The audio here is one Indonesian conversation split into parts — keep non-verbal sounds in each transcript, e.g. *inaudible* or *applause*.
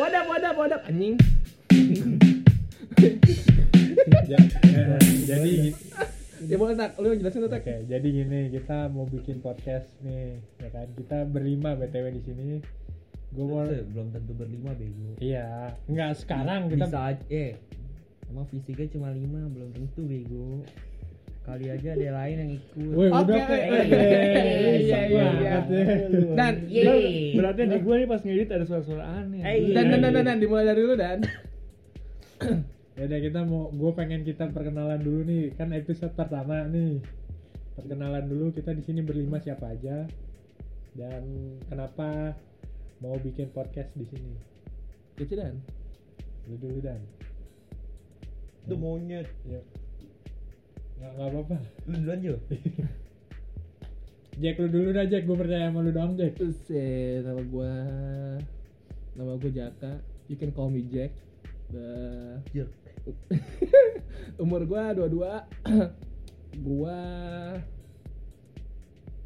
wadap wadap wadap anjing eh, jadi ya boleh tak lu jelasin tuh tak Oke, jadi gini kita mau bikin podcast nih, ya kan? Kita berlima btw di sini. Gue mau, belum tentu berlima bego iya, nggak sekarang kita. bisa aja eh emang fisiknya cuma lima belum tentu bego kali aja ada yang lain yang ikut Woi, Oke, udah oke, kayak oke. Iya, iya, iya. dan Yeay. Berarti di gue nih pas ngedit ada suara-suara aneh. Eh, dan dan dan dan, dan dimulai dari lu dan *coughs* Ya udah kita mau, gue pengen kita perkenalan dulu nih, kan episode pertama nih. Perkenalan dulu kita di sini berlima siapa aja dan kenapa mau bikin podcast di sini. itu dan Lu dulu dan. itu monyet Ya. Nggak nggak apa-apa. lu duluan Jo Jack lu dulu dah Jack, gue percaya sama lu doang Jack. Buset, nama gua nama gua Jaka you can call me Jack Bah, Jer. *laughs* umur gua 22 *clears throat* gua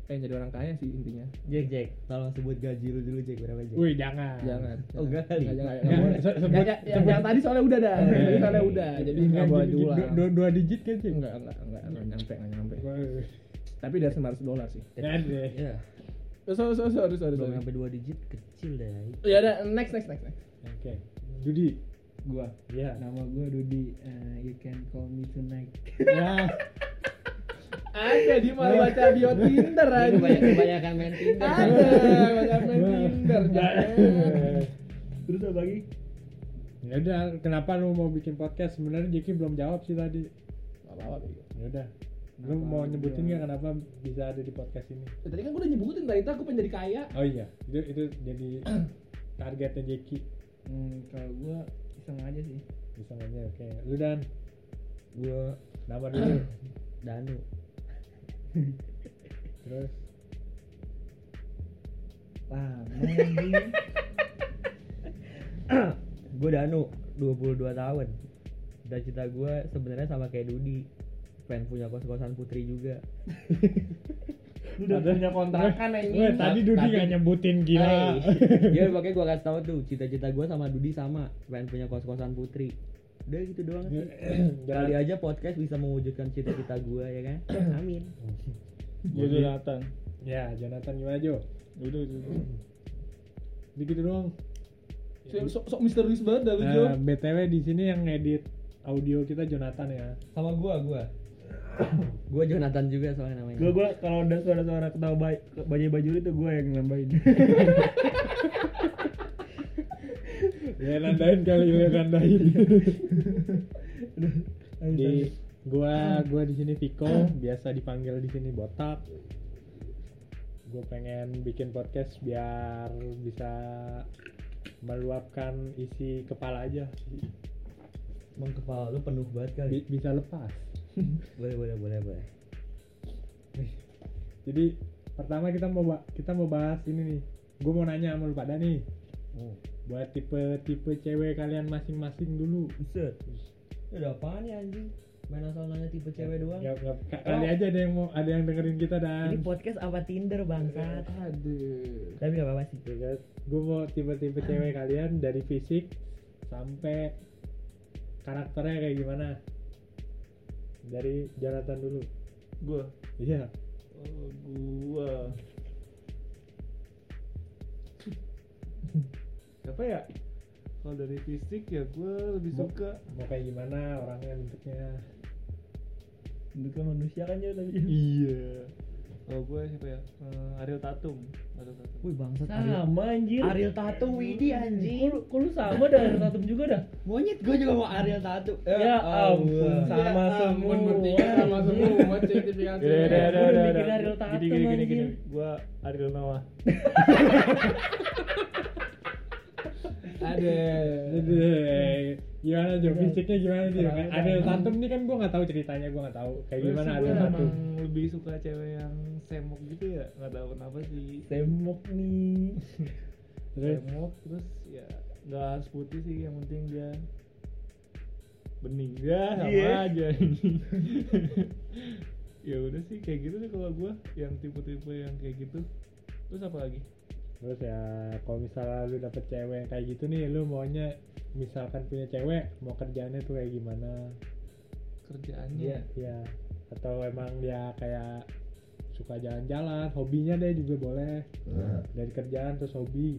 pengen jadi orang kaya sih intinya. Jack Jack. Tolong sebut gaji lu dulu Jack berapa Jack? Wih jangan. jangan. Oh, enggak kali. jangan, sebut- Ya, ya, ya, yang tadi soalnya udah dah. Yang tadi soalnya udah. Jadi nggak boleh diulang Dua, dua, dua digit kan Jack? enggak enggak enggak enggak nyampe enggak nyampe. Tapi dari 900 dolar sih. Ya ya so so sorry sorry belum sampai dua digit kecil deh ya udah. Next next next next. Oke. Dudi. Gua. Iya. Nama gue Dudi. Eh, you can call me tonight. *laughs* Ya. Ada di malah baca bio Tinder Ini aja kebanyakan kebanyakan main Tinder ada banyak main Tinder jangan Terus apa lagi? Ya udah, kenapa lu mau bikin podcast? Sebenarnya Jeki belum jawab sih tadi. Gak apa-apa. Ya udah. Lu mau gua- nyebutin nggak kenapa bisa ada di podcast ini? Ya, tadi kan gue udah nyebutin tadi aku pengen jadi kaya Oh iya, itu itu jadi *clears throat* targetnya Jeki. Hmm, kalau gue iseng aja sih. Bisa aja, oke. Lu dan gua nama dulu. *clears throat* Danu Terus Lama anjing. gue Danu 22 tahun cita-cita gue sebenarnya sama kayak Dudi pengen punya kos-kosan putri juga Lu udah punya kontrakan anjing. Weh, tadi Dudi Tapi- nggak nyebutin gila. Iya makanya gue kasih tahu tuh cita-cita gue sama Dudi sama pengen punya kos-kosan putri udah gitu doang sih *clears throat* kali aja podcast bisa mewujudkan cita-cita gue ya kan *clears throat* amin Gue Jonathan. Ya, Jonathan gimana Jo? Udah udah. udah. Begitu doang. sok sok misterius banget dah lu Jo Nah, BTW di sini yang ngedit audio kita Jonathan ya. sama gue gue gue Jonathan juga soalnya namanya Gue gue kalau ada suara-suara ketawa baju baju itu gue yang nambahin. *laughs* Ya nandain kali lu nandain. *laughs* di gua gua di sini Viko, biasa dipanggil di sini botak. Gue pengen bikin podcast biar bisa meluapkan isi kepala aja. emang kepala lu penuh banget kali Bi- bisa lepas. *laughs* boleh boleh boleh boleh Jadi pertama kita mau kita mau bahas ini nih. Gue mau nanya sama lu pada nih. oh Buat tipe-tipe cewek kalian masing-masing dulu. buset. Ya udah apaan ya anjing? Main asal nanya tipe cewek doang. Ya, ya, ka- kali aja ada yang mau ada yang dengerin kita dan. Ini podcast apa Tinder bangsat? Aduh. Tapi gak apa-apa sih. Gue mau tipe-tipe cewek *laughs* kalian dari fisik sampai karakternya kayak gimana? Dari Jonathan dulu. Gue. iya. Oh, gue. Apa ya? Kalau dari fisik ya gue lebih Mau- suka mau kayak gimana orangnya bentuknya bentuknya manusia kan ya tadi. Iya. Kalau gue siapa ya? Eh, Ariel Tatum. Ariel Tatum. wih bangsat Ariel, Sama anjir. Ariel Tatum Widi anjing Kok lu- sama dah Ariel Tatum juga dah? monyet gue juga mau Ariel Tatum Ya ampun, Allah. sama Ya semua. bertiga sama semua sertifikasi Udah, udah, Gua udah, udah. Ariel Tatum, Gini, gini, gini, gini. anjir. Gua Ariel Noah. *laughs* ada Aduh, gimana Jo fisiknya gimana dia aja. Ariel Tatum ini kan gue nggak tahu ceritanya gue nggak tahu kayak Gua gimana gua Tatum lebih suka cewek yang semok gitu ya, nggak tahu kenapa sih. semok nih *laughs* Semok terus ya nggak harus putih sih, yang penting dia bening ya sama Iya. aja. *laughs* ya udah sih kayak gitu sih kalau gua yang tipe-tipe yang kayak gitu. Terus apa lagi? Terus ya kalau misalnya lu dapet cewek yang kayak gitu nih lu maunya misalkan punya cewek mau kerjaannya tuh kayak gimana? Kerjaannya? Ya atau emang dia kayak suka jalan-jalan hobinya deh juga boleh. Dari kerjaan terus hobi.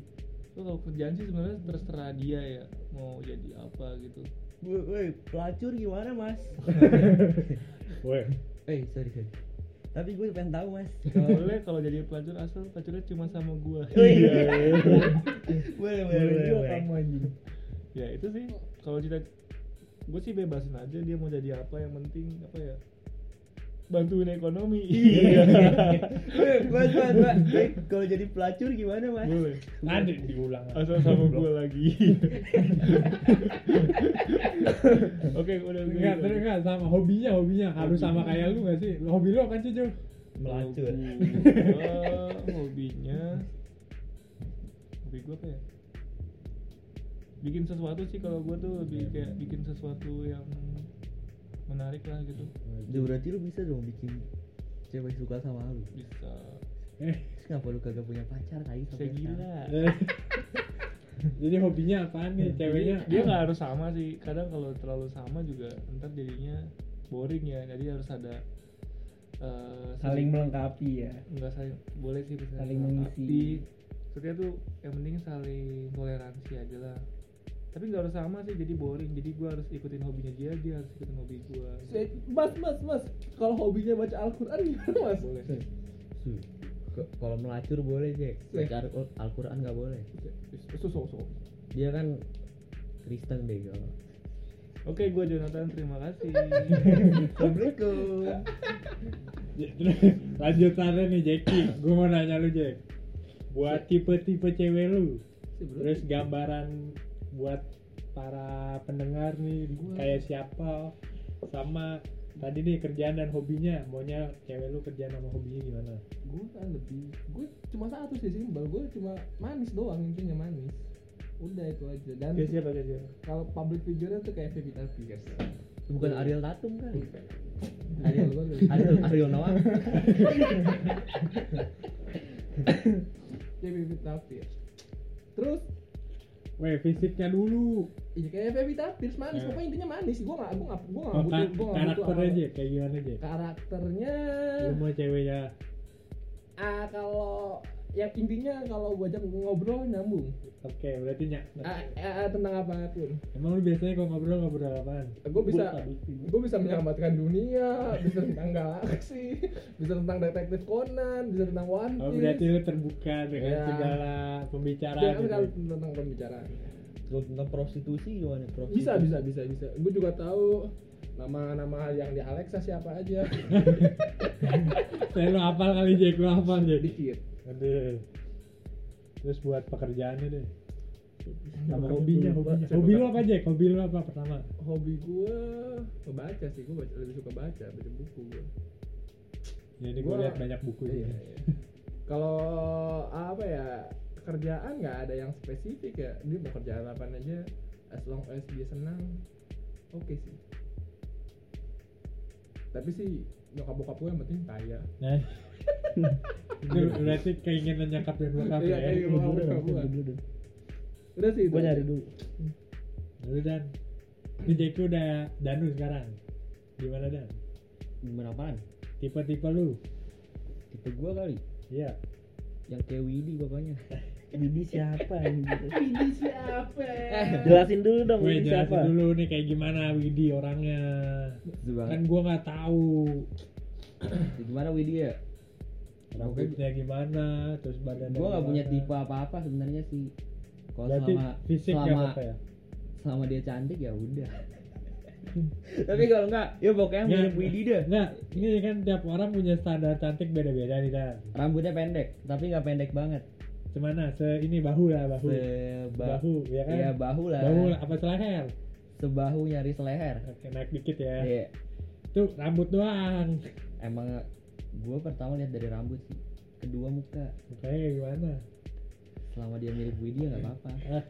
Tuh kalau kerjaan sih sebenarnya terserah dia ya mau jadi apa gitu. Woi, woi, pelacur gimana mas? *laughs* Woi, Eh, sorry, sorry. Tapi gue pengen tahu mas. boleh kalau jadi pelacur asal pelacurnya cuma sama gua Oh iya. boleh, boleh, Boleh boleh. juga boleh. kamu anjing. ya itu sih kalau cita gue sih bebasin aja dia mau jadi apa yang penting apa ya bantuin ekonomi. Iya. *laughs* Mas, mas, mas. Eh, kalau jadi pelacur gimana mas? boleh. Ada diulang. Asal sama gue lagi. *laughs* Oke udah gitu. enggak terus enggak sama hobinya hobinya. Harus sama kayak lu gak sih? Hobi lu apa sih Jo Melacur. Gua, *laughs* hobinya. Hobi gue apa ya? Bikin sesuatu sih kalau gue tuh lebih kayak bikin sesuatu yang menarik lah gitu. Ya, berarti lu bisa dong bikin cewek suka sama lu. bisa. Eh. Terus kenapa lu kagak punya pacar tai sampai saya gila. Eh. *laughs* jadi hobinya apaan nih ceweknya? Dia nggak harus sama sih. Kadang kalau terlalu sama juga ntar jadinya boring ya. Jadi harus ada eh, Saling melengkapi ya. nggak saling boleh sih bisa Saling mengisi. maksudnya tuh yang penting saling toleransi aja lah tapi nggak harus sama sih jadi boring jadi gua harus ikutin hobinya dia dia harus ikutin hobi gua Se- Mas, mas, mas. Kalau hobinya baca Al-Quran gimana mas? boleh Kalau melacur boleh Jack. Baca Al- Al-Quran nggak boleh. Susu, susu. Dia kan Kristen deh kalau. oke gua Jonathan terima kasih *laughs* Assalamualaikum. Ya, terus lanjutannya nih Jeki gue mau nanya lu Jack buat tipe-tipe cewek lu terus gambaran buat para pendengar nih kayak siapa sama tadi nih kerjaan dan hobinya maunya cewek lu kerjaan sama hobinya gimana Gue kan lebih, gue cuma satu sih simpel. Gue cuma manis doang intinya manis. Udah itu aja. Dan kayak siapa kayak siapa kalau public figure tuh kayak Pevita Pierce. Bukan Ariel Tatum kan? Ariel gua lebih- Ariel Ariel Noah. *laughs* Kayak Pevita Pierce. Terus Weh fisiknya dulu. Iya kayak Pevita Pierce manis, Ya. pokoknya intinya manis. Gue gak, gue gak, gue gak oh, butuh, kan, gue gak butuh karakternya apa- aja kayak gimana aja? Karakternya, lu mau ceweknya? Ah kalau yang intinya kalau gue ajak ngobrol nyambung. oke berarti nyak Ah, ah, tentang apa pun. emang lu biasanya kalau ngobrol ngobrol apaan Gue bisa, gue bisa menyelamatkan dunia, bisa tentang galaksi, bisa tentang detektif Conan, bisa tentang One oh Piece. berarti lu terbuka dengan Ya. segala Ya, pembicaraan kan gitu. tentang pembicaraan. Kalau tentang prostitusi gimana? Prostitusi. Bisa, bisa, bisa, bisa. Gue juga tahu nama-nama yang di Alexa siapa aja. *laughs* Saya lu hafal kali Jack, lu hafal Jack. Dikit. Aduh. Terus buat pekerjaannya deh. Sama hobinya, dulu, hobinya. Hobi lu apa Jack? Hobi lu apa pertama? Hobi gue membaca sih, gue baca, lebih suka baca, baca buku gue. Jadi gue Gua- lihat banyak buku iya. Kalau apa ya kerjaan nggak ada yang spesifik ya, dia mau kerjaan apa aja, as long as dia senang, oke sih. Tapi sih nyokap bokap gue yang penting kaya. *laughs* Itu berarti keinginan nyakap dan bokap ya. iya. Udah sih. itu gue nyari dulu Lalu dan Jack udah Danu sekarang. Gimana Dan? Gimana apaan? Tipe-tipe lu? Tipe gua kali. Iya. Yang kayak Widi pokoknya. Bibi siapa Ini siapa? jelasin dulu dong Gue Bibi jelasin siapa dulu nih kayak gimana Widi orangnya. Kan gua nggak tahu Gimana Widi ya? Rambutnya gimana, terus badannya. Gua nggak punya tipe apa-apa sebenarnya sih. Kalau Berarti selama fisik nggak selama apa-apa ya? selama dia cantik ya udah. *laughs* Tapi kalau enggak, ya pokoknya mirip Widi deh. Enggak, ini kan tiap orang punya standar cantik beda-beda nih kan. Rambutnya pendek, tapi nggak pendek banget. Semana? Se ini bahu lah bahu. Seba- Bahu, ya kan? Iya bahu lah. Bahu lah, apa seleher? Sebahu nyari seleher. Oke, naik dikit ya. Iya. Tuh rambut doang. Emang gua pertama lihat dari rambut sih. Kedua muka. Mukanya kayak gimana? Selama dia mirip Widi ya nggak apa-apa. Ah.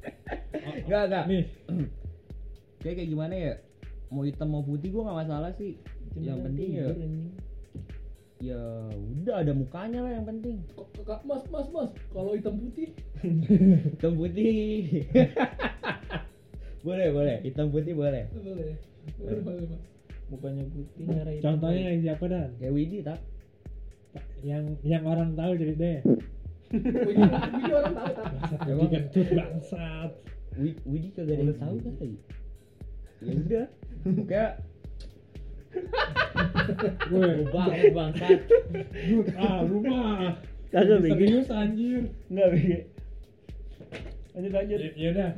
*laughs* Nggak nggak. Nih, Kayak kayak gimana ya? Mau hitam mau putih gua nggak masalah sih. Yang penting ya ya udah ada mukanya lah yang penting Kok- kok- mas mas mas kalau hitam putih hitam putih *laughs* boleh boleh hitam putih boleh boleh boleh boleh mas mukanya putih nyara hitam. contohnya yang siapa dan? Kayak Widi tak? Yang yang orang tahu ceritanya Widi Widi orang tahu tak? Jadi kentut bangsat. Wi- Widi kagak ada yang tahu kali. Ya udah. Kayak Woi, banget bangsat. Ah lu mah Kagak, serius anjir. Nggak bege lanjut lanjut. Ya- ya udah.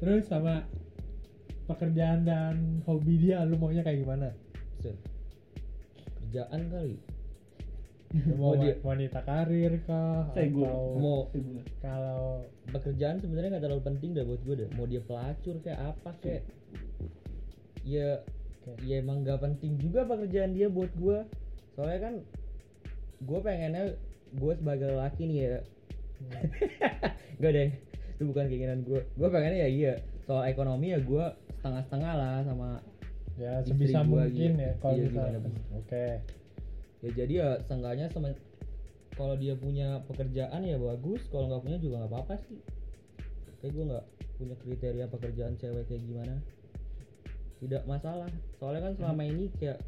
Terus sama pekerjaan dan hobi dia lu maunya kayak gimana? Set. kerjaan kali. *laughs* Mau dia- wa- wanita karir kah Saya atau mau kalau pekerjaan sebenarnya nggak terlalu penting dah buat gue deh. Mau dia pelacur kayak apa kayak ya ya emang nggak penting juga pekerjaan dia buat gue soalnya kan gue pengennya gue sebagai laki nih ya. *laughs* Gak deh itu bukan keinginan gue gue pengennya ya iya soal ekonomi ya gue setengah-setengah lah sama ya sebisa mungkin gitu. ya kalau Iya, bisa oke. Ya jadi ya seenggaknya sama kalau dia punya pekerjaan ya bagus kalau nggak punya juga nggak apa-apa sih. Kayak gue nggak punya kriteria pekerjaan cewek kayak gimana. Tidak masalah. Soalnya kan selama ini kayak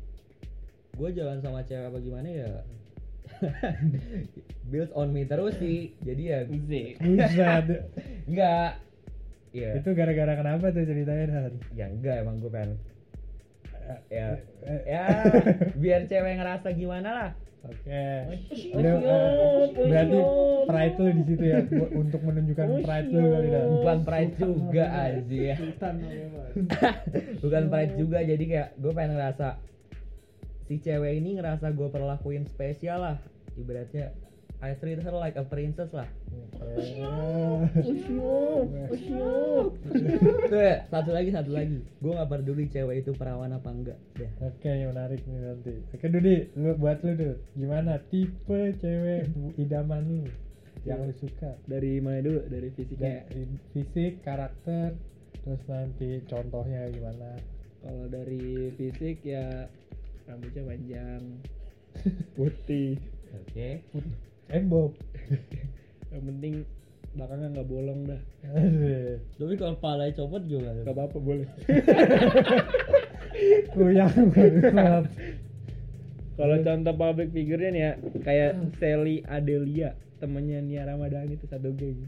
gue jalan sama cewek apa gimana ya *laughs* build on me terus sih. Jadi ya Buset. *laughs* enggak ya itu gara-gara kenapa tuh ceritanya Dan? ya enggak emang gue pengen ya Eh, ya biar cewek ngerasa gimana lah. Oke. Siap, Udah, eh, berarti pride lu di situ ya untuk menunjukkan pride lu kali dan. bukan pride juga aja ya. Mas. *laughs* Bukan pride juga jadi kayak gue pengen ngerasa si cewek ini ngerasa gue perlakuin spesial lah ibaratnya I treat her like a princess lah. Tuh ya, satu lagi satu lagi. Gue nggak peduli cewek itu perawan apa enggak deh. Oke, menarik nih nanti. Oke, Dudi, lu buat lu tuh gimana tipe cewek idaman lu yang lu suka? dari mana dulu? Dari fisiknya Kayak fisik, karakter, terus nanti contohnya gimana? kalau dari fisik ya rambutnya panjang *laughs* putih. Oke Embok. *laughs* yang penting belakangnya nggak bolong dah. Tapi kalau palanya copot juga nggak apa-apa boleh. *laughs* Kuyang banget. kalau contoh public figure-nya nih ya kayak Sally Adelia temennya Nia Ramadhani itu satu geng.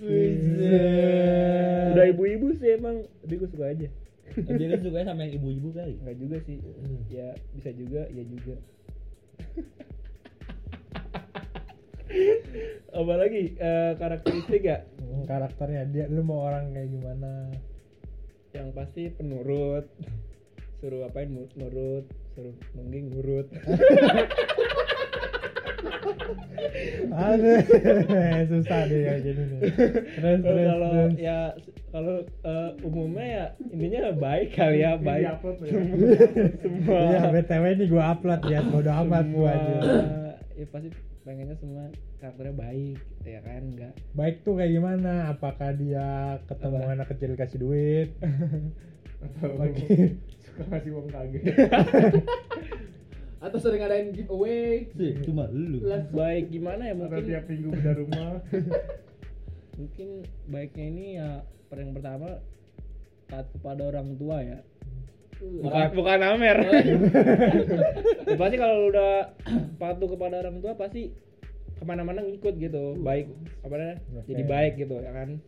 Buset. udah ibu-ibu sih emang tapi gue suka aja. Dia kan sukanya sama yang ibu-ibu kali? Enggak juga sih. Ya bisa juga ya juga apalagi eh, karakteristik ya Hmm, karakternya dia lu mau orang kayak gimana? yang pasti penurut suruh apain nurut suruh nungging nurut *laughs* Aduh, susah deh kayak gini nih. Terus Kalau- terus kalau ya kalau eh, umumnya ya intinya baik kali ya baik diupload ya? semua *laughs* semua Iya, BTW ini gua upload ya, bodo amat gua aja. ya pasti pengennya semua karakternya baik gitu ya kan enggak Baik tuh kayak gimana? Apakah dia ketemu Apa? anak kecil kasih duit? atau Oke. *laughs* suka ngasih uang kaget *laughs* atau sering ngadain giveaway sih cuma lu baik gimana ya atau mungkin tiap minggu beda rumah *laughs* mungkin baiknya ini ya per- yang pertama taat kepada orang tua ya bukan bukan amer. Ya, *laughs* pasti kalau lu udah patuh kepada orang tua pasti ke mana-mana ngikut gitu. Baik apa namanya? Jadi baik gitu ya kan?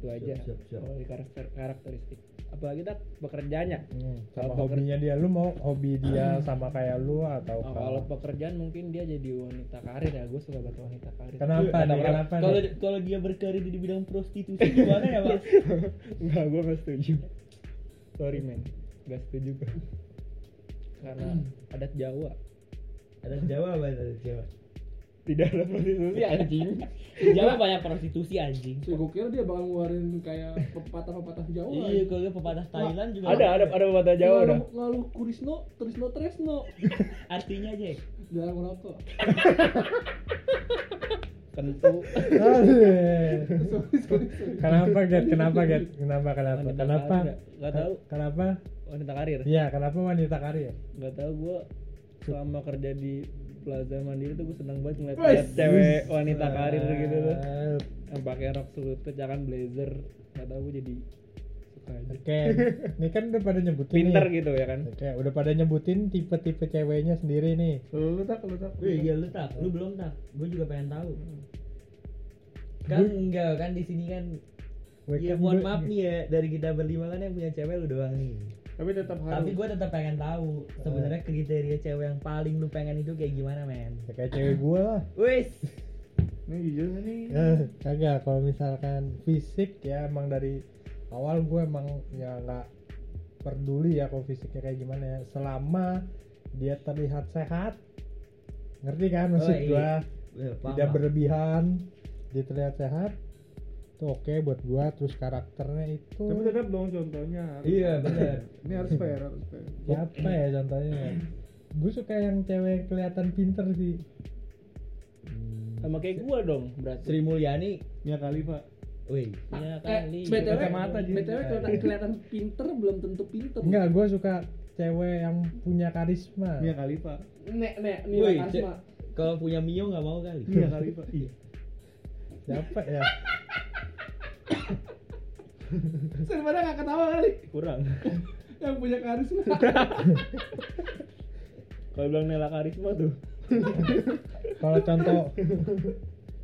Itu aja. Siap, siap. kalau di karakter karakteristik. Apalagi kita pekerjaannya. Hmm, sama Kalau hobinya dia, lu mau hobi dia sama kayak lu atau Oh, kalau pekerjaan mungkin dia jadi wanita karir ya. Gue suka banget wanita karir. Kenapa nih? Kenapa kalau kalau dia berkarir di bidang prostitusi gimana ya mas? *laughs* Enggak, gue gak setuju. *laughs* Sorry men, gak setuju gue Karena adat Jawa. Ada Jawa apa ada Jawa? Tidak ada prostitusi anjing. Di Jawa banyak prostitusi anjing. Sih, gue kira dia bakal ngeluarin kayak pepatah-pepatah Jawa iya kalau dia pepatah Thailand juga Ada, ada, ada pepatah Jawa udah Ngaluh, ngaluh kurisno, trisno tresno. *laughs* Artinya aja Jangan merokok Kentu Kenapa Get? Kenapa Get? Kenapa kenapa? Kenapa? nggak. Kenapa? Wanita karir Iya, kenapa wanita karir? Gak tau gue selama kerja di Plaza Mandiri tuh gue seneng banget ngeliat liat cewek wanita karir gitu tuh yang pakai rok selutut jangan blazer nggak tahu gue jadi suka aja Oke, ini kan udah pada nyebutin pinter nih. gitu ya kan Oke, udah pada nyebutin tipe-tipe ceweknya sendiri nih. Lu tak, lu tak. Wih, iya lu tak, lu belum tak. Gue juga pengen tahu. Kan Gua- enggak kan di sini kan. Ya kan mohon maaf nih ya dari kita berlima kan yang punya cewek lu doang nih. Tapi tetap harus. Tapi gue tetap pengen tahu sebenarnya kriteria cewek yang paling lu pengen itu kayak gimana men. Ya, kayak cewek gue lah. Wis. Ini jujur nih. Eh, kagak kalau misalkan fisik ya emang dari awal gue emang ya nggak peduli ya kalau fisiknya kayak gimana ya selama dia terlihat sehat ngerti kan maksud Oh, iya. gue Ya, paham, tidak berlebihan dia terlihat sehat itu oke buat gua terus karakternya itu Tapi tetap dong contohnya. Iya, benar. Ini harus fair, harus fair. siapa ya contohnya gue suka yang cewek kelihatan pinter sih Sama kayak gua dong berarti. Sri Mulyani. Mia Khalifa. Wih, Ya Eh, kali. BTW, Kacamata, Jin. BTW kelihatan, kelihatan pinter belum tentu pinter. enggak gue suka cewek yang punya karisma Mia Khalifa. Nek, nek, nih Wih, karisma. Kalau punya Mio nggak mau kali. Mia Khalifa. Iya. siapa ya *laughs* Daripada nggak ketawa kali. Kurang. *laughs* Yang punya karisma. *laughs* Kalau bilang Nela Karisma tuh. kalau contoh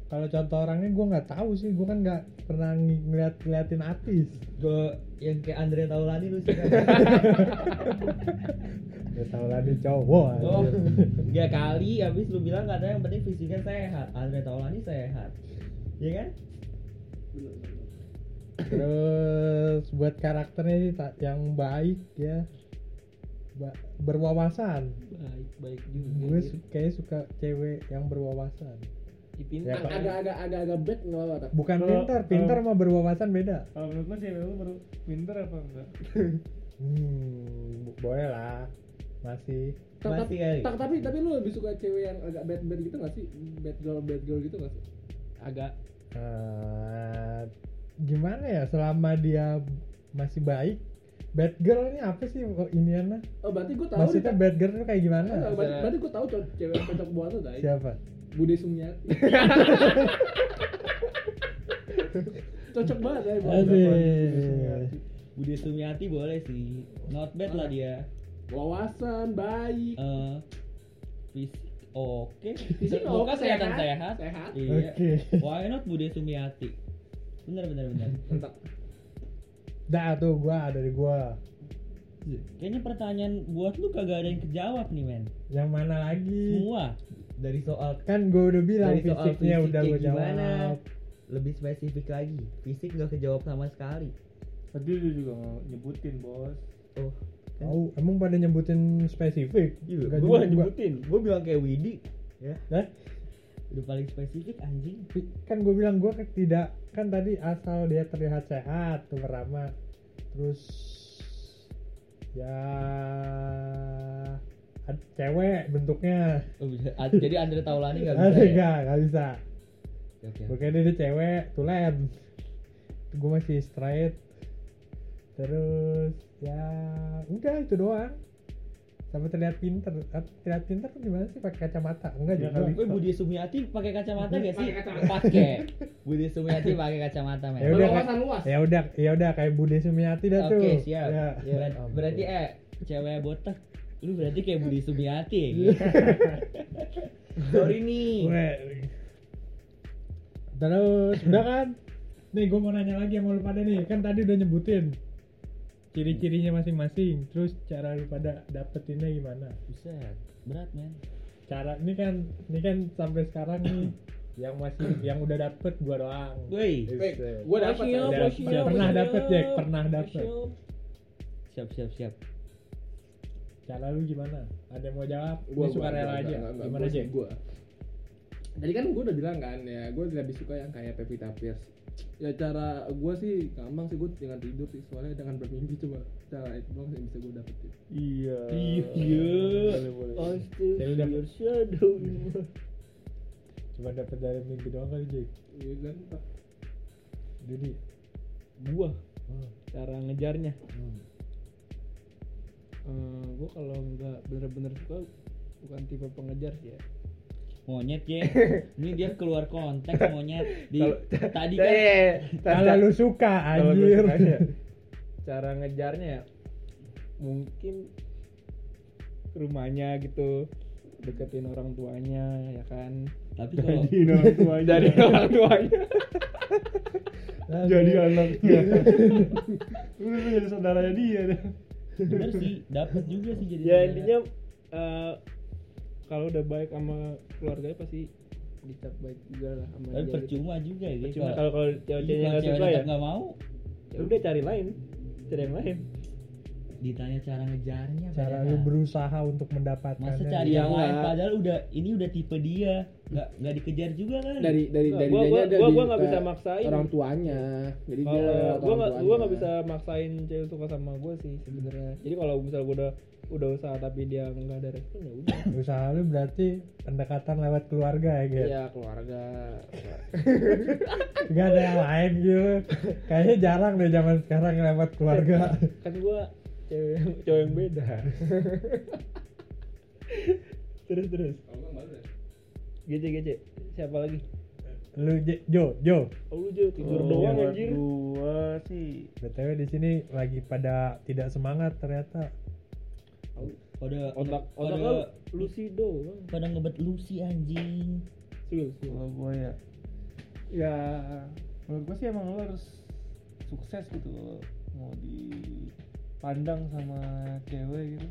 kalau contoh orangnya gue nggak tahu sih gue kan nggak pernah ng- ngeliat ngeliatin artis Gue yang kayak Andre Taulani lu suka. Gak tahu lah dia cowok Oh, ya kali habis lu bilang katanya yang penting fisiknya sehat. Andre Taulani sehat. Iya kan? Terus buat karakternya sih tak yang baik ya Ba- berwawasan Baik, baik juga. gue su- kayak suka cewek yang berwawasan Ih, pintar. Ya, Pak. Agak-agak agak-agak bad nggak apa-apa. bukan Kalau- pintar pintar sama berwawasan beda Kalau menurut lo cewek lu baru pinter apa enggak? *laughs* hmm boleh lah masih Tak, Masih tapi, kali. tak, tapi tapi lu lebih suka cewek yang agak bad bad gitu nggak sih? Bad girl bad girl gitu nggak sih? Agak eh, gimana ya selama dia masih baik bad girl ini apa sih oh, iniannya Oh berarti gue tahu. maksudnya nih, bad girl itu kayak gimana Tak. berarti, berarti gue tahu cowok cewek yang cocok buat lo tadi. siapa Bude Sumiati. *laughs* cocok banget ya. buat. Budi Sumiati boleh sih. Not bad lah dia. Wawasan baik. Eh fisik oke. Fisik Muka oke, kelihatan sehat. sehat. Sehat. Iya. Oke. Why not Budi Sumiati? Bener bener bener. Mantap. dah tuh gua dari gua. Kayaknya pertanyaan buat lu kagak ada yang kejawab nih men. yang mana lagi? Semua. Dari soal kan gua udah bilang dari soal fisiknya udah gimana? jawab. Lebih spesifik lagi. Fisik nggak kejawab sama sekali. Tadi lu juga nyebutin bos. oh tahu emang pada nyebutin spesifik? Iya gue nyebutin. gue bilang kayak Widi ya. Hah? Udah paling spesifik anjing. Kan gue bilang gue tidak kan tadi asal dia terlihat sehat tuh pertama terus ya cewek bentuknya. Oh, bisa. Jadi Andre Taulani nggak bisa ada ya? nggak? Nggak bisa. Oke, oke. Oke dia, dia cewek tulen. Gue masih straight. Terus ya udah itu doang sama terlihat pinter terlihat pinter tuh gimana sih pakai kacamata enggak Ya juga Budi Sumiati pakai kacamata gak sih? Pakai kacamata. Pakai. *laughs* Budi Sumiati pakai kacamata men. ya udah luas. ya udah ya udah kayak Bude Sumiati dah tuh Oke siap. ya. Ber- ampun. berarti eh cewek botak lu berarti kayak Budi Sumiati ya? Iya. *laughs* Sorry nih. Terus udah kan nih gue mau nanya lagi sama lu pada nih kan tadi udah nyebutin ciri-cirinya masing-masing terus cara lu pada dapetinnya gimana Buset, berat men. cara ini kan ini kan sampai sekarang nih *coughs* yang masih yang udah dapet gua doang Woi. Masih, Udah- masih, udah pernah masih, dapet, Jack, pernah dapet. Siap siap siap. cara lu gimana ada yang mau jawab Gua ini suka gua- rela gua- aja enggak, enggak, gimana gua aja sih, gua. Tadi kan gue udah bilang kan ya, gue lebih suka yang kayak Pevita Pierce. Ya cara gue sih gampang sih gue dengan tidur sih, soalnya dengan bermimpi coba cara itu doang yang bisa gue dapetin. Iya. Iya. Boleh boleh. Saya udah dapet shadow. cuma dapet dari mimpi doang kali Jack Iya kan? Pak? jadi Gua hmm. cara ngejarnya. Hmm. Eh, gua kalau nggak bener-bener suka bukan tipe pengejar sih ya. Monyet ya *laughs* ini dia keluar konteks monyet. Di tadi Eh, kan eh, Kalau lu suka anjir. sukanya, *laughs* cara ngejarnya ya mungkin rumahnya gitu deketin orang tuanya ya kan? Tapi kalau Jadi orang tuanya. dari orang tuanya. *laughs* Jadi anaknya. Lu udah jadi saudaranya dia. Bener sih dapat juga sih jadi ya intinya eh, kalau udah baik sama keluarganya pasti dicap baik juga lah sama tapi dia gitu. percuma juga ya Percuma kalau kalau kalau nggak suka ya. nggak mau. Ya udah cari lain. Cari yang lain. Ditanya cara ngejarnya Cara lu berusaha untuk mendapatkan. masa cari yang lain padahal udah ini udah tipe dia nggak nggak dikejar juga kan? Dari dari Nggak, dari gua- gua- ada gua- di gua nggak bisa maksain. orang tuanya. Jadi dia kalau lewat gua orang nggak gua nggak bisa maksain cewek suka sama gue sih sebenarnya. Jadi kalau misal gue udah udah usaha tapi dia nggak ada respon ya udah. *laughs* Usaha lu berarti pendekatan lewat keluarga ya, Get? ya keluarga. *laughs* Gak ada yang lain gitu. Kayaknya jarang deh zaman sekarang lewat keluarga. *laughs* kan gue cewek yang cowok yang beda. Terus terus gece gece siapa lagi? Lu Je- Jo, Jo. oh, lu Jo, tidur Oh, doang anjir. Gua sih. BTW di sini lagi pada tidak semangat ternyata. pada otak otak pada, lu? lucido bang pada ngebet lu sih anjing. Sul, sul. kalau gua ya. Ya menurut gua sih emang lo harus sukses gitu loh. Mau dipandang sama cewek gitu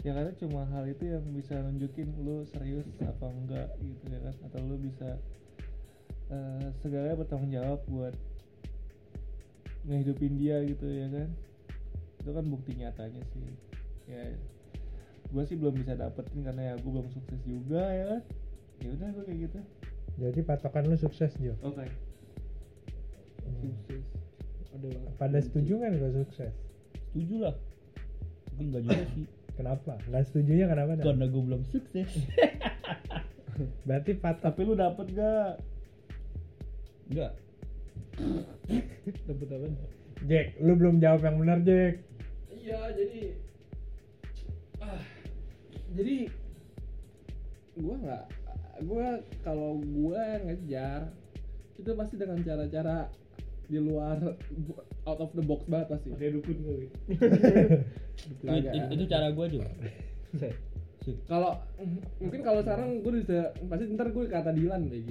ya karena cuma hal itu yang bisa nunjukin lu serius apa enggak gitu ya kan? Atau lu bisa eh segalanya bertanggung jawab buat ngehidupin dia gitu ya kan? Itu kan bukti nyatanya sih. Ya gue sih belum bisa dapetin karena ya gue belum sukses juga ya kan? Ya udah gue kayak gitu. Jadi patokan lu sukses Jo. oke. Sukses. Ada. Pada setuju kan gak sukses? setuju lah. Tapi enggak juga *clears throat* sih Kenapa? Gak setujunya kenapa? Dan? karena gue belum sukses *laughs* Berarti patok tapi lu dapet gak enggak dapet apa Jack, lu belum jawab yang benar Jack. iya jadi ah jadi gua nggak gua kalau gua ngejar itu pasti dengan cara-cara di luar out of the box banget pasti pakai dukun kali *laughs* itu, cara gue juga kalau mungkin kalau sekarang gue bisa pasti ntar gue kata Dilan BG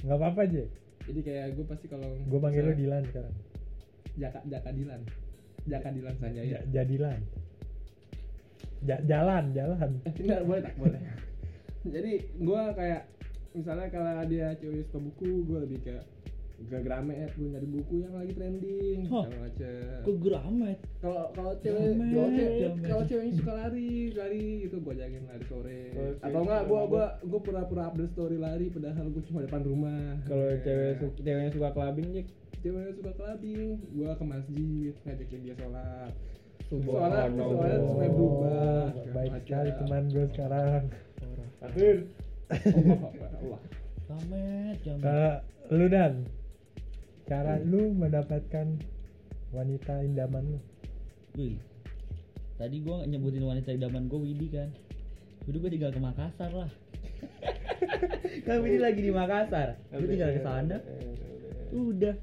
Gak apa-apa Jack. jadi kayak gue pasti kalau Gue panggil lu misalnya- Dilan sekarang. Jaka Jaka Dilan Jaka Dilan saja ya Ja- Jadilan. Ja- jalan, jalan. Tidak boleh tak boleh. Jadi gua kayak misalnya kalau dia cewek suka buku, gua lebih ke ke Gramet, gue nyari buku yang lagi trending, Hah. segala macem. ke gramet Kalau kalau cewek kalau cewek ceweknya suka lari, lari itu gua ajakin lari sore. Kalau Atau cewek enggak mabuk. gua gua pura-pura update story lari padahal gua cuma depan rumah. kalau Ya. cewek su ceweknya suka clubbing Jack ceweknya suka clubbing, gua ke masjid ngajakin dia sholat. Soalnya soalnya supaya berubah. Baik sekali macam. teman gue sekarang. Akhir Allah Allah. gramet gramet Kalau lu dan cara lu mendapatkan wanita indaman lu. Wih, tadi gue nyebutin wanita idaman gue Widi kan? Udah gue tinggal ke Makassar lah. *laughs* Kan Widi lagi di Makassar. Gue tinggal ke sana. Udah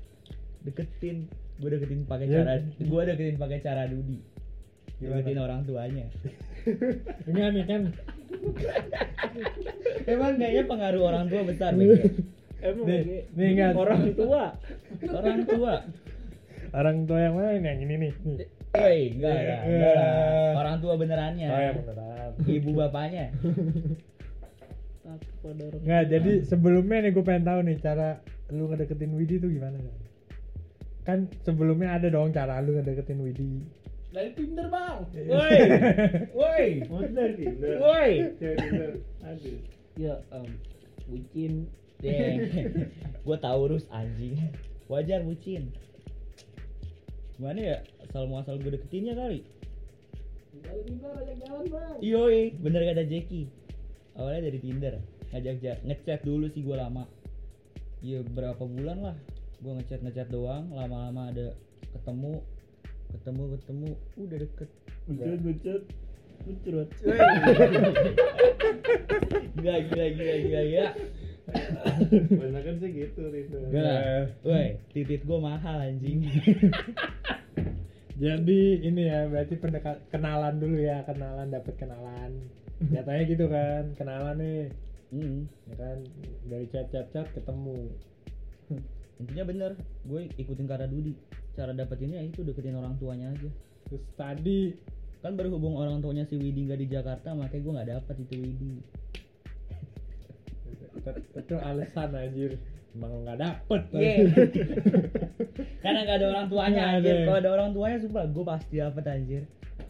Deketin. Gue deketin pakai Ya. cara Gue deketin pakai cara Dudi? Deketin orang tuanya. Enggak nih kan? *laughs* Emang kayaknya pengaruh orang tua besar dia. *laughs* emang Nih, Jack? nih, enggak. orang tua Orang tua orang tua yang mana nih? yang ini nih. nih. Woi, enggak, enggak, enggak lah. Orang tua benerannya Oh ya beneran. Ibu bapaknya Nggak, jadi sebelumnya nih gue pengen tahu nih cara lu ngedeketin Widi tuh gimana kan? Kan sebelumnya ada dong cara lu ngedeketin Widi. Dari Tinder bang. Woi, *laughs* woi, dari Tinder woi Cewek Tinder Aduh ya um, bucin gue Taurus anjing. Wajar bucin. Gimana ya? Asal muasal gue deketinnya kali. Dari Tinder ajak jalan bang. Yoi, bener kata Jackie. Awalnya dari Tinder. Ngajak ja- ngechat dulu sih gue lama. Iya berapa bulan lah. Gue ngechat ngechat doang. Lama-lama ada ketemu ketemu ketemu. Udah deket. Bucet bucet Lucurut. Gila gila gila gila ya. Banyak kan sih gitu itu. Enggak. Woi, titit gua mahal anjing. *laughs* Jadi ini ya berarti pendekat kenalan dulu ya kenalan dapet kenalan. Nyatanya gitu kan kenalan nih Hmm. ya kan dari chat chat chat ketemu. Intinya bener, gue ikutin kata Dudi. Cara dapetinnya itu deketin orang tuanya aja. Terus tadi Kan berhubung orang tuanya si Widi nggak di Jakarta, makanya gue nggak dapet itu Widi. Itu- alasan anjir emang nggak dapet Iya. *laughs* Karena nggak ada orang tuanya Nggak anjir. ada. Kalau ada orang tuanya sumpah gue pasti dapet anjir.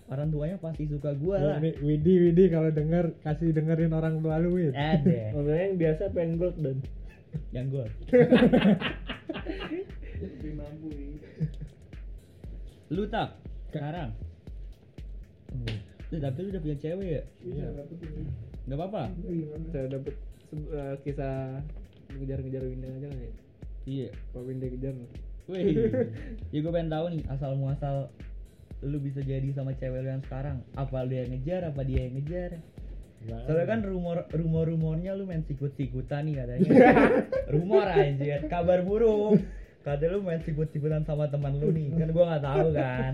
Orang tuanya pasti suka gue lah. Ini Widi Widi kalau denger kasih dengerin orang tua lu Wid. Ada. Maksudnya yang biasa pengen gold dan Yang gue. Lebih mampu. Lu tak sekarang. Hmm. Tapi lu udah punya cewek ya? Iya. Gak apa-apa. saya dapet eh, kisah ngejar-ngejar Winda aja kan ya. Iya. Pak Winda kejar. Wih. *laughs* ya gue pengen tahu nih asal muasal lu bisa jadi sama cewek lu yang sekarang. Apa dia yang ngejar? Apa dia yang ngejar? Soalnya kan rumor rumor rumornya lu main sikut sikutan nih katanya. *laughs* rumor aja, kabar burung. Kata lu main sikut sikutan sama teman lu nih, kan gua nggak tahu kan.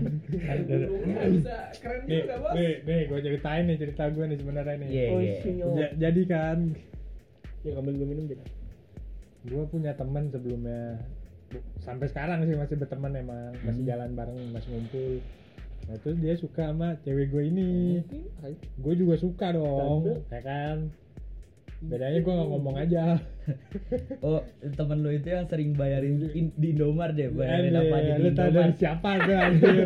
Burungnya bisa keren nih, juga bos nih, nih, gue ceritain nih cerita gue nih sebenarnya nih. Oh, iya. sinyal. Ja- jadi kan Ya ambil gue minum deh. gue punya teman sebelumnya sampai sekarang sih masih berteman emang masih Hmm. jalan bareng masih ngumpul nah terus dia suka sama cewek gue ini hai. gue juga suka dong Tanda. ya kan bedanya gue nggak ngomong aja *laughs* Oh, temen lu itu yang sering bayarin in- di Indomar deh, bayarin Anjir, apa aja di lu Indomar. dari siapa tuh anjir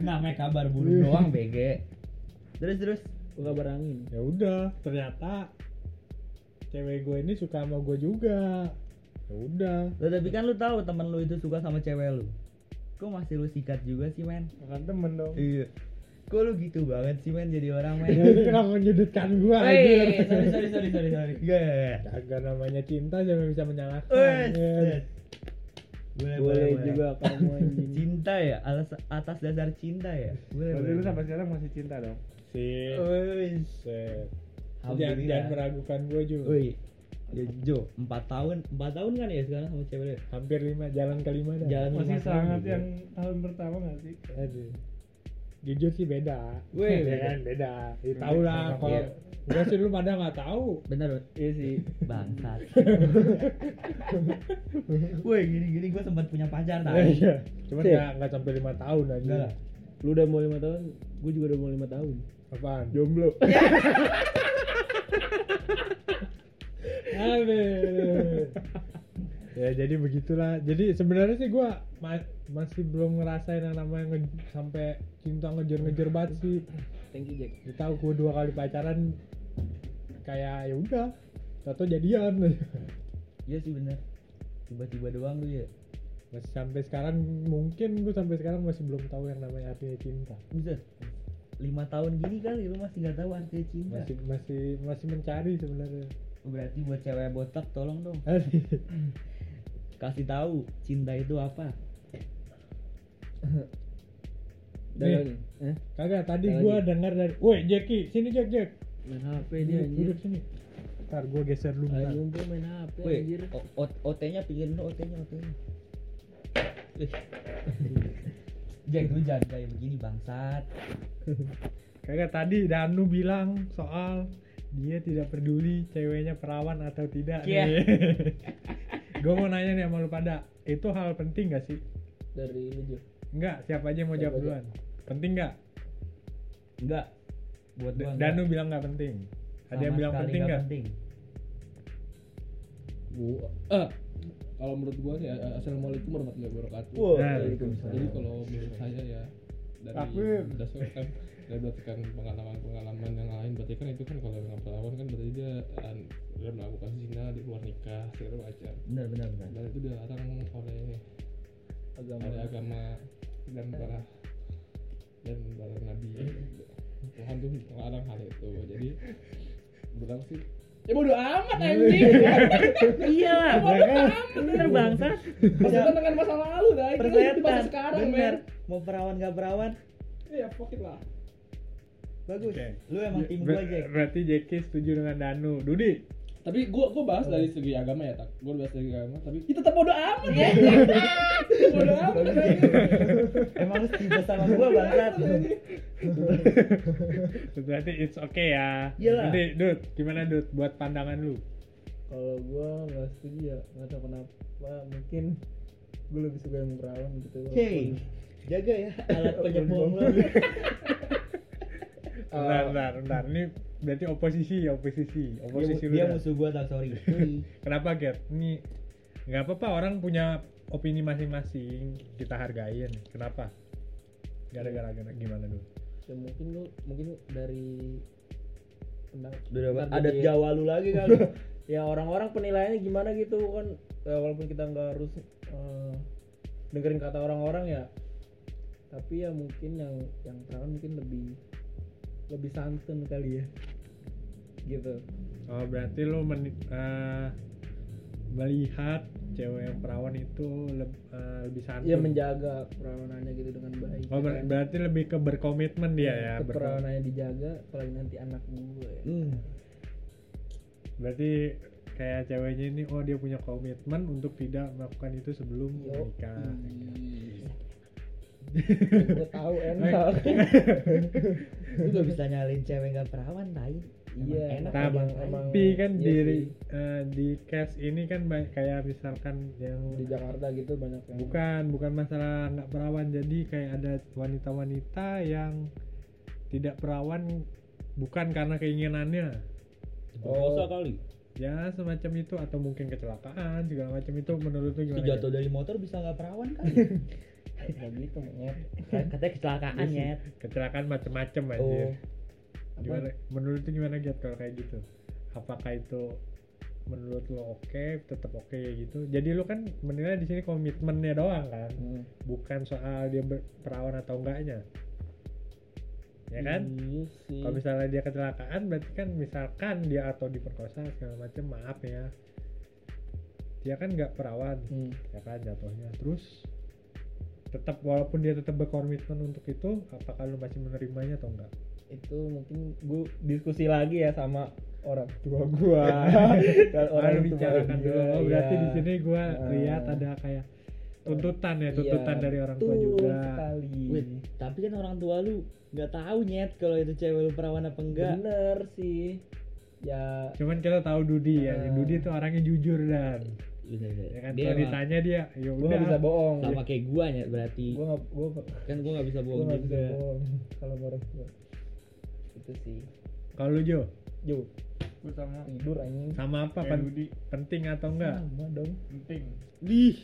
Namanya kabar burung doang, BG. Terus terus Gue kabar angin. ya udah ternyata cewek gue ini suka sama gue juga ya udah Loh, tapi kan lu tahu temen lu itu suka sama cewek lu. Kok masih lu sikat juga sih, men? kan temen dong Iya. Kok lu gitu banget sih, men, jadi orang, men? *laughs* ya ini kenapa menyudutkan Wey, anjir sorry, sorry, sorry, sorry, sorry. Gak, gak, gak. Namanya cinta siapa bisa menyalahkan ya. wes. Boleh, Boleh juga kamu anjing. *laughs* Cinta ya, atas, atas dasar cinta ya. Boleh, Berarti boleh. lu sampai sekarang masih cinta dong? sih. Jangan, jangan meragukan gue juga Woi, ya, Jo, 4 tahun, 4 tahun kan ya sekarang sama cewek hampir lima jalan kelima dah Jalan Masih sangat juga. yang tahun pertama gak sih? Aduh. jujur sih beda Weh, *laughs* ya beda. kan beda ya, tahu lah Iya. kalau enggak sih lu pada nggak tahu Bener, Bud? Iya sih. Bangsat. *laughs* Woi, gini-gini gue sempat punya pacar tadi. iya cuman Sip. nggak nggak sampai lima tahun aja Enggak lah. Lu udah mau lima tahun, gue juga udah mau lima tahun. Apaan Jomblo. *laughs* Aduh. ya jadi begitulah jadi sebenarnya sih gua ma- masih belum ngerasain yang namanya nge- sampai cinta ngejar-ngejar banget sih Thank you Jack. Tahu gue dua kali pacaran kayak ya udah atau jadian Iya sih bener. Tiba-tiba doang lu ya. masih sampai sekarang mungkin gue sampai sekarang masih belum tahu yang namanya artinya cinta Bisa. Lima tahun gini kali lu masih nggak tahu artinya cinta. masih masih masih mencari sebenarnya Berarti buat cewek botak tolong dong *laughs* kasih tahu cinta itu apa. Nih. lagi. Eh? kagak tadi gue lagi? dengar dari woi Jackie sini Jack Jack Main HP dia duduk, anjir. duduk sini ntar gue geser dulu Ayo ngumpul main HP Woi, anjir. O- O- OT-nya pikirin lu OT-nya OT-nya. Ih. Jack lu jangan kayak begini bangsat. *laughs* kagak tadi Danu bilang soal dia tidak peduli ceweknya perawan atau tidak nih *laughs* gue mau nanya nih sama lu pada itu hal penting gak sih Dari lu. Enggak, siapa aja yang mau Siapa jawab aja? duluan penting nggak Enggak. Buat gua Danu enggak. bilang nggak penting ada Sama yang bilang penting nggak penting. gua eh kalau menurut gua nih eh, assalamualaikum warahmatullahi wabarakatuh Nah, Waalaikumsalam. jadi kalau menurut saya ya dari Takbir. berdasarkan dari berdasarkan pengalaman-pengalaman yang lain berarti kan itu kan kalau yang perawan kan berarti dia dia melakukan zina di luar nikah segala macam Benar benar benar. dan itu dilarang oleh Agama. oleh agama dan para dan para nabi Tuhan tuh melarang hal itu jadi bilang sih ya bodo amat anjing Iya lah. bodo amat Bener bangsat. Maksudnya dengan masa lalu dah itu kan masa sekarang Bener. men Mau perawan gak perawan? ya fuck it lah bagus Oke. lu emang tim gua Jack Berarti Jeki setuju dengan Danu. Dudi. Tapi gua gua bahas dari segi agama ya, tak. Gua bahas dari segi agama, tapi itu tetap bodo amat. ya. *laughs* bodo amat. emang lu setuju sama gua bangsat Berarti it's okay ya. Iyalah. Nanti Dut, gimana Dut buat pandangan lu? kalau gua nggak setuju ya nggak tahu kenapa mungkin gue lebih suka yang perawan gitu Hey, jaga ya *laughs* alat penyembuhan lu. *laughs* Bentar, bentar, bentar. Ini berarti oposisi, oposisi, Dia, oposisi lu. dia dah. musuh gua tak sorry. *laughs* Kenapa Get? Ini nggak apa-apa orang punya opini masing-masing kita hargain. Kenapa? Gara-gara gimana dulu? ya mungkin lu mungkin dari Udah dapat ntar adat jadi- Jawa lu lagi kali. *laughs* ya orang-orang penilaiannya gimana gitu kan ya, walaupun kita nggak harus eh, dengerin kata orang-orang ya tapi ya mungkin yang yang perawan mungkin lebih lebih santun kali ya gitu Oh berarti lo men- eh, melihat cewek yang perawan itu leb- eh, lebih santun. ya menjaga perawanannya gitu dengan baik Oh ya ber- kan? berarti lebih ke berkomitmen dia ya. berko- keperawanannya dijaga apalagi nanti anak gue ya. Hmm. Berarti kayak ceweknya ini oh dia punya komitmen untuk tidak melakukan itu sebelum Yo. menikah. Gue tahu *laughs* enak Lu gak bisa nyalin cewek gak perawan tai. iya Emang enak Nah, emang aja. emang Tapi kan iya di case ini kan ba- kayak misalkan yang di Jakarta gitu banyak yang bukan bukan masalah nggak perawan jadi kayak ada wanita-wanita yang tidak perawan bukan karena keinginannya Diperkosa kali. ya semacam itu atau mungkin kecelakaan segala macam itu menurut lu gimana jatuh dari motor bisa gak perawan kali. *laughs* kayak gitu monyet Katanya kecelakaan ya. kecelakaan macem-macem oh. anjir. Apa? gimana? Menurut lu gimana Giat kalau kayak gitu? Apakah itu menurut lo oke tetap oke gitu? Jadi lu kan menilai di sini komitmennya doang kan? Hmm. bukan soal dia perawan atau enggaknya. Ya kan? Iya kalau misalnya dia kecelakaan berarti kan misalkan dia atau diperkosa segala macam maaf ya. Dia kan nggak perawan. Hmm. ya kan jatuhnya. Terus tetap walaupun dia tetap berkomitmen untuk itu apakah lu masih menerimanya atau enggak itu mungkin gue diskusi lagi ya sama orang tua *laughs* gua Dan orang bicarakan dia, dulu oh berarti iya. di sini gua Nah. lihat ada kayak tuntutan ya tuntutan Iya, dari orang tua juga sekali Wait, tapi kan orang tua lu nggak tahu nyet kalau itu cewek lu perawan apa enggak. bener sih ya cuman kita tahu Dudi ya Ah. Dudi tuh orangnya jujur dan Iya, iya. ya kan Dia kalau ditanya dia ya gue udah. gak bisa bohong. Sama kayak gua nyet berarti. gue gak gue Kan gua nggak bisa bohong gak bisa juga. bohong kalau orang tua itu sih. Kalau lu Jo? Jo. Gue sama. Tidur anjing. Sama apa? Kayak pen- penting atau enggak? Sama dong. Penting. Dih.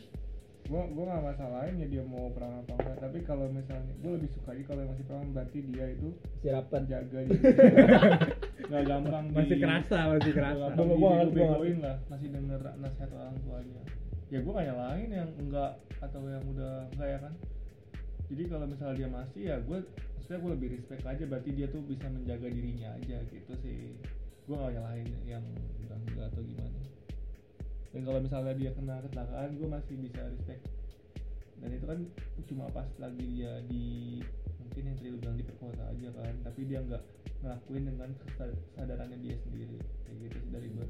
Gua gua nggak masalahin ya dia mau perawan apa enggak tapi kalau misalnya gua lebih suka lagi kalau yang masih perawan berarti dia itu si rapat jaga *laughs* diri nggak gampang di- masih kerasa masih kerasa. Gua- di gua begoin lah masih denger nasihat orang tuanya. Ya gua kayak lain yang enggak atau yang udah enggak ya kan? Jadi kalau misalnya dia masih ya gue maksudnya gue lebih respect aja berarti dia tuh bisa menjaga dirinya aja gitu sih. Gue gak nyalahin yang udah enggak atau gimana dan kalau misalnya dia kena kecelakaan gue masih bisa respect dan itu kan cuma pas lagi dia di mungkin yang tadi lu bilang diperkosa aja kan tapi dia nggak ngelakuin dengan kesadarannya dia sendiri kayak gitu sih dari gue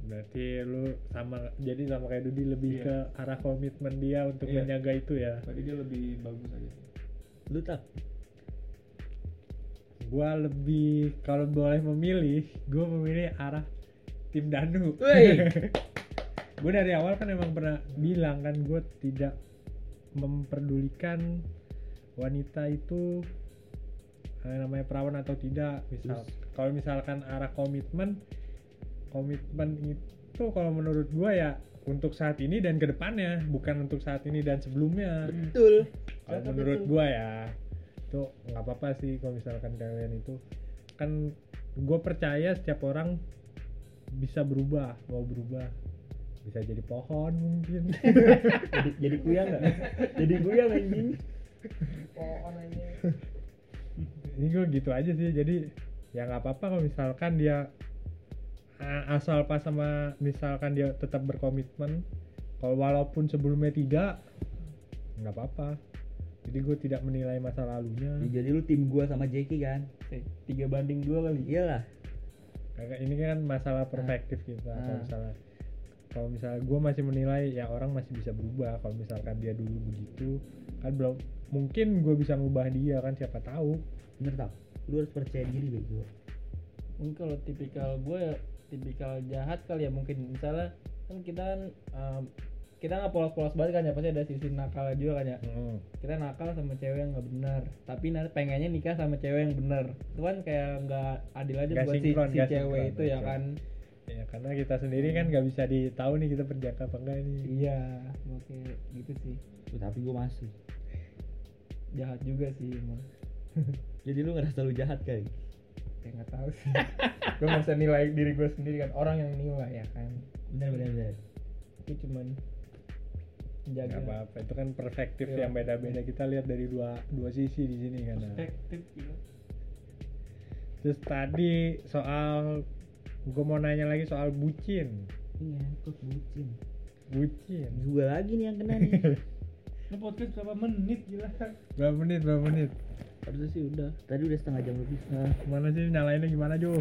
berarti lu sama jadi sama kayak Dudi lebih Iya. ke arah komitmen dia untuk Iya. menjaga itu ya berarti dia lebih bagus aja sih Lu tak? gua lebih kalau boleh memilih gua memilih arah tim Danu Wey. *laughs* gue dari awal kan emang pernah bilang kan gue tidak memperdulikan wanita itu eh, namanya perawan atau tidak. Misal kalau misalkan arah komitmen komitmen itu kalau menurut gue ya untuk saat ini dan ke depannya bukan untuk saat ini dan sebelumnya. Betul. kalau menurut gua ya itu nggak apa-apa sih kalau misalkan kalian itu. Kan gue percaya setiap orang bisa berubah mau berubah bisa jadi pohon mungkin. *laughs* Jadi jadi kuyang nggak? Jadi kuyang anjing. Pohon anjing ini gue gitu aja sih. Jadi ya nggak apa-apa kalau misalkan dia a- asal pas sama misalkan dia tetap berkomitmen kalau walaupun sebelumnya tidak nggak apa-apa. Jadi gue tidak menilai masa lalunya. Ya, jadi lu tim gua sama Jeki kan? Eh, tiga banding dua kali. Iyalah. Ini kan masalah perspektif kita kalau Ah. misalnya kalau misalnya gue masih menilai ya orang masih bisa berubah. Kalau misalkan dia dulu begitu kan belum mungkin gue bisa ngubah dia kan siapa tahu. Bener tau lu harus percaya diri bego. Mungkin kalau tipikal gue ya tipikal jahat kali ya mungkin. Misalnya kan kita kan um, kita nggak polos-polos banget kan ya pasti ada sisi nakal juga kan ya. Hmm. kita nakal sama cewek yang nggak benar tapi nanti pengennya nikah sama cewek yang benar itu kan kayak nggak adil aja Nggak buat si, sinkron, si nggak cewek sinkron, itu ya kan ya karena kita sendiri kan nggak bisa ditahu nih kita berjaka apa enggak nih. Iya makanya gitu sih. Tapi gua masih. Jahat juga sih emang *laughs* jadi lu ngerasa lu jahat kali ya nggak tahu sih. Gue nggak bisa nilai diri gue sendiri kan orang yang nilai ya kan? Bener bener bener. Aku cuman menjaga. Nggak apa-apa itu kan perspektif Iya. yang beda-beda. Kita lihat dari dua dua sisi di sini kan. Perspektif gitu. terus tadi soal gue mau nanya lagi soal bucin. Ini kok bucin? Bucin. Gua lagi nih yang kena nih. *laughs* Ini podcast berapa menit gila? berapa menit berapa menit? Harusnya sih udah. Tadi udah setengah jam lebih. Nah gimana sih? Nyalainnya gimana Jo? *coughs*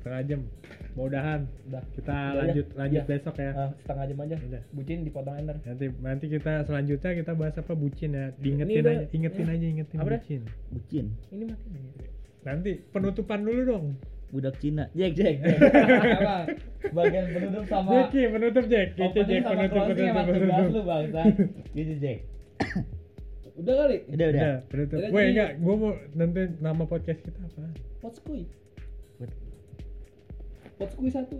Setengah jam mau udahan udah. Kita Udah. ya? lanjut lanjut Iya. besok ya. Ah, setengah jam aja. Udah. bucin dipotong ender. Nanti nanti kita selanjutnya kita bahas apa? Bucin ya. Diingetin aja ingetin aja ingetin apa? bucin. Bucin. Ini mati nih. Nanti penutupan dulu dong. Budak Cina. Jack Jack *laughs* Apa? Bagian penutup sama Jeki penutup Jack. Gitu Jack penutup penutup penutup. lu bangsa. *laughs* gitu Jack. Udah kali? Udah udah. Udah, penutup. Jadi- enggak, gua mau nentuin nama podcast kita apa? potskui potskui satu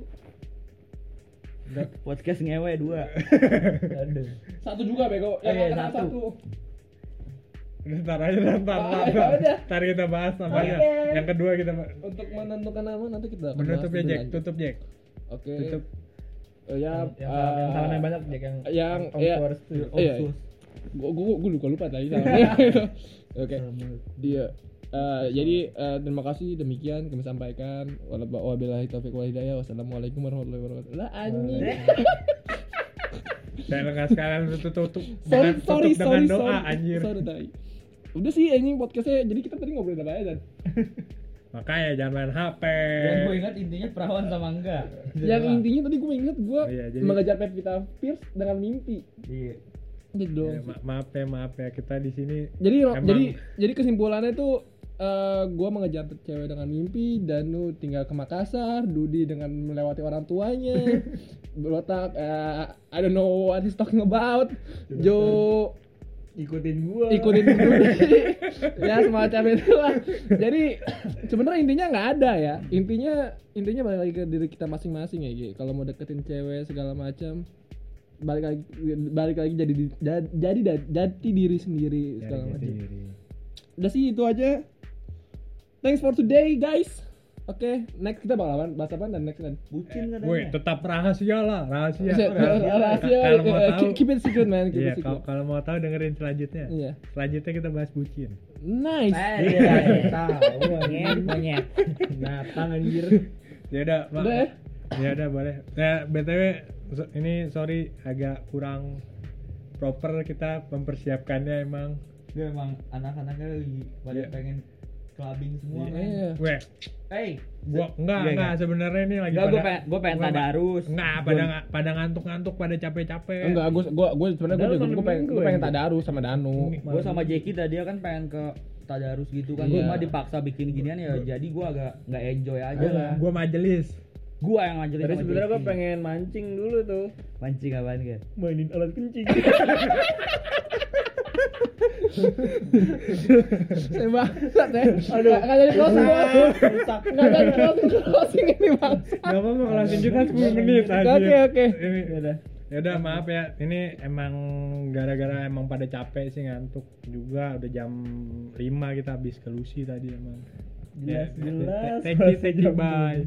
podcast ngewe dua Aduh. satu juga bego Oh, iya, satu. Udah ntar aja ntar, ntar, Ah, ntar, ntar kita bahas namanya. Oke. Yang kedua kita Untuk menentukan nama nanti kita akan menutup ya Jack, lanjut. tutup Jack. Oke. Tutup. Oh, ya, yang, yang, salam, yang eh, salamnya banyak Jack yang yang Om ya, Forrest tuh. iya, gua, gua, gua lupa lupa tadi salamnya. *laughs* Oke. Iya. Eh, jadi eh, terima kasih demikian kami sampaikan. Wabillahi taufiq wal hidayah. Wassalamualaikum warahmatullahi wabarakatuh. Lah anjing. Dan enggak sekalian tutup tutup sorry dengan, sorry tutup dengan sorry doa sorry. anjir. Sorry. Udah sih anjing podcastnya. Jadi kita tadi ngobrolin apa aja dan. *laughs* Makanya jangan main HP. Dan gue ingat intinya perawan sama enggak. Yang intinya tadi gue inget gue Oh iya, jadi- mengejar Pevita Pierce dengan mimpi. iya Gitu dong. Ya, ma- maaf ya, maaf ya kita di sini jadi Emang- jadi jadi kesimpulannya tuh eh gue mengejar cewek dengan mimpi dan lu tinggal ke Makassar Dudi dengan melewati orang tuanya. *laughs* Botak eh, I don't know what he's talking about. Jo ikutin gua. ikutin Dudi *laughs* ya semacam itulah. Jadi *coughs* sebenarnya intinya nggak ada ya. Intinya intinya balik lagi ke diri kita masing-masing ya Gi. kalau mau deketin cewek segala macam balik lagi balik lagi jadi di- jadi jadi jati diri sendiri segala macam. udah sih itu aja thanks for today guys oke next kita bakalan bahas apa dan next dan bucin katanya Woi, tetap rahasia lah, rahasia. Rahasia, Kalau- rahasia, kalau mau eh, tahu, keep, it secret man keep Iya, it kalau secret kalau mau tahu dengerin selanjutnya. iya Selanjutnya kita bahas bucin. nice Eh, tahu monyet anjing monyet natang anjir Ya udah. Udah ya? Ya udah boleh. Ya BTW ini sorry agak kurang proper kita mempersiapkannya emang. Dia emang anak-anaknya lagi pada Iya. pengen clubbing semua. Iya. men. iya Weh, Hey, gua enggak Iya, enggak sebenarnya ini lagi Enggak, pada gue pengen, gue pengen gua- tadarus Enggak, pada nga- pada ngantuk-ngantuk, pada capek-capek. enggak gue gue gue sebenarnya gue Padahal juga gue pengen minggu gue pengen tadarus sama Danu. Gue sama Jeki tadi kan pengen ke tadarus gitu kan. Iya. gue mah dipaksa bikin ginian ya jadi gue agak nggak enjoy aja Gua, lah. gua majelis. gue yang Tadi sama sebenarnya gua pengen mancing dulu tuh. Mancing apaan kan mainin alat kencing *laughs* saya bangsat ya aduh nggak jadi closing nggak jadi closing closing ini bang Gak apa-apa closing kita 10 menit aja. Oke, oke. Ini udah ya udah maaf ya ini emang gara-gara emang pada capek sih ngantuk juga udah jam 5 kita habis ke Lucy tadi emang Jelas, Ya, jelas. thank you thank you bye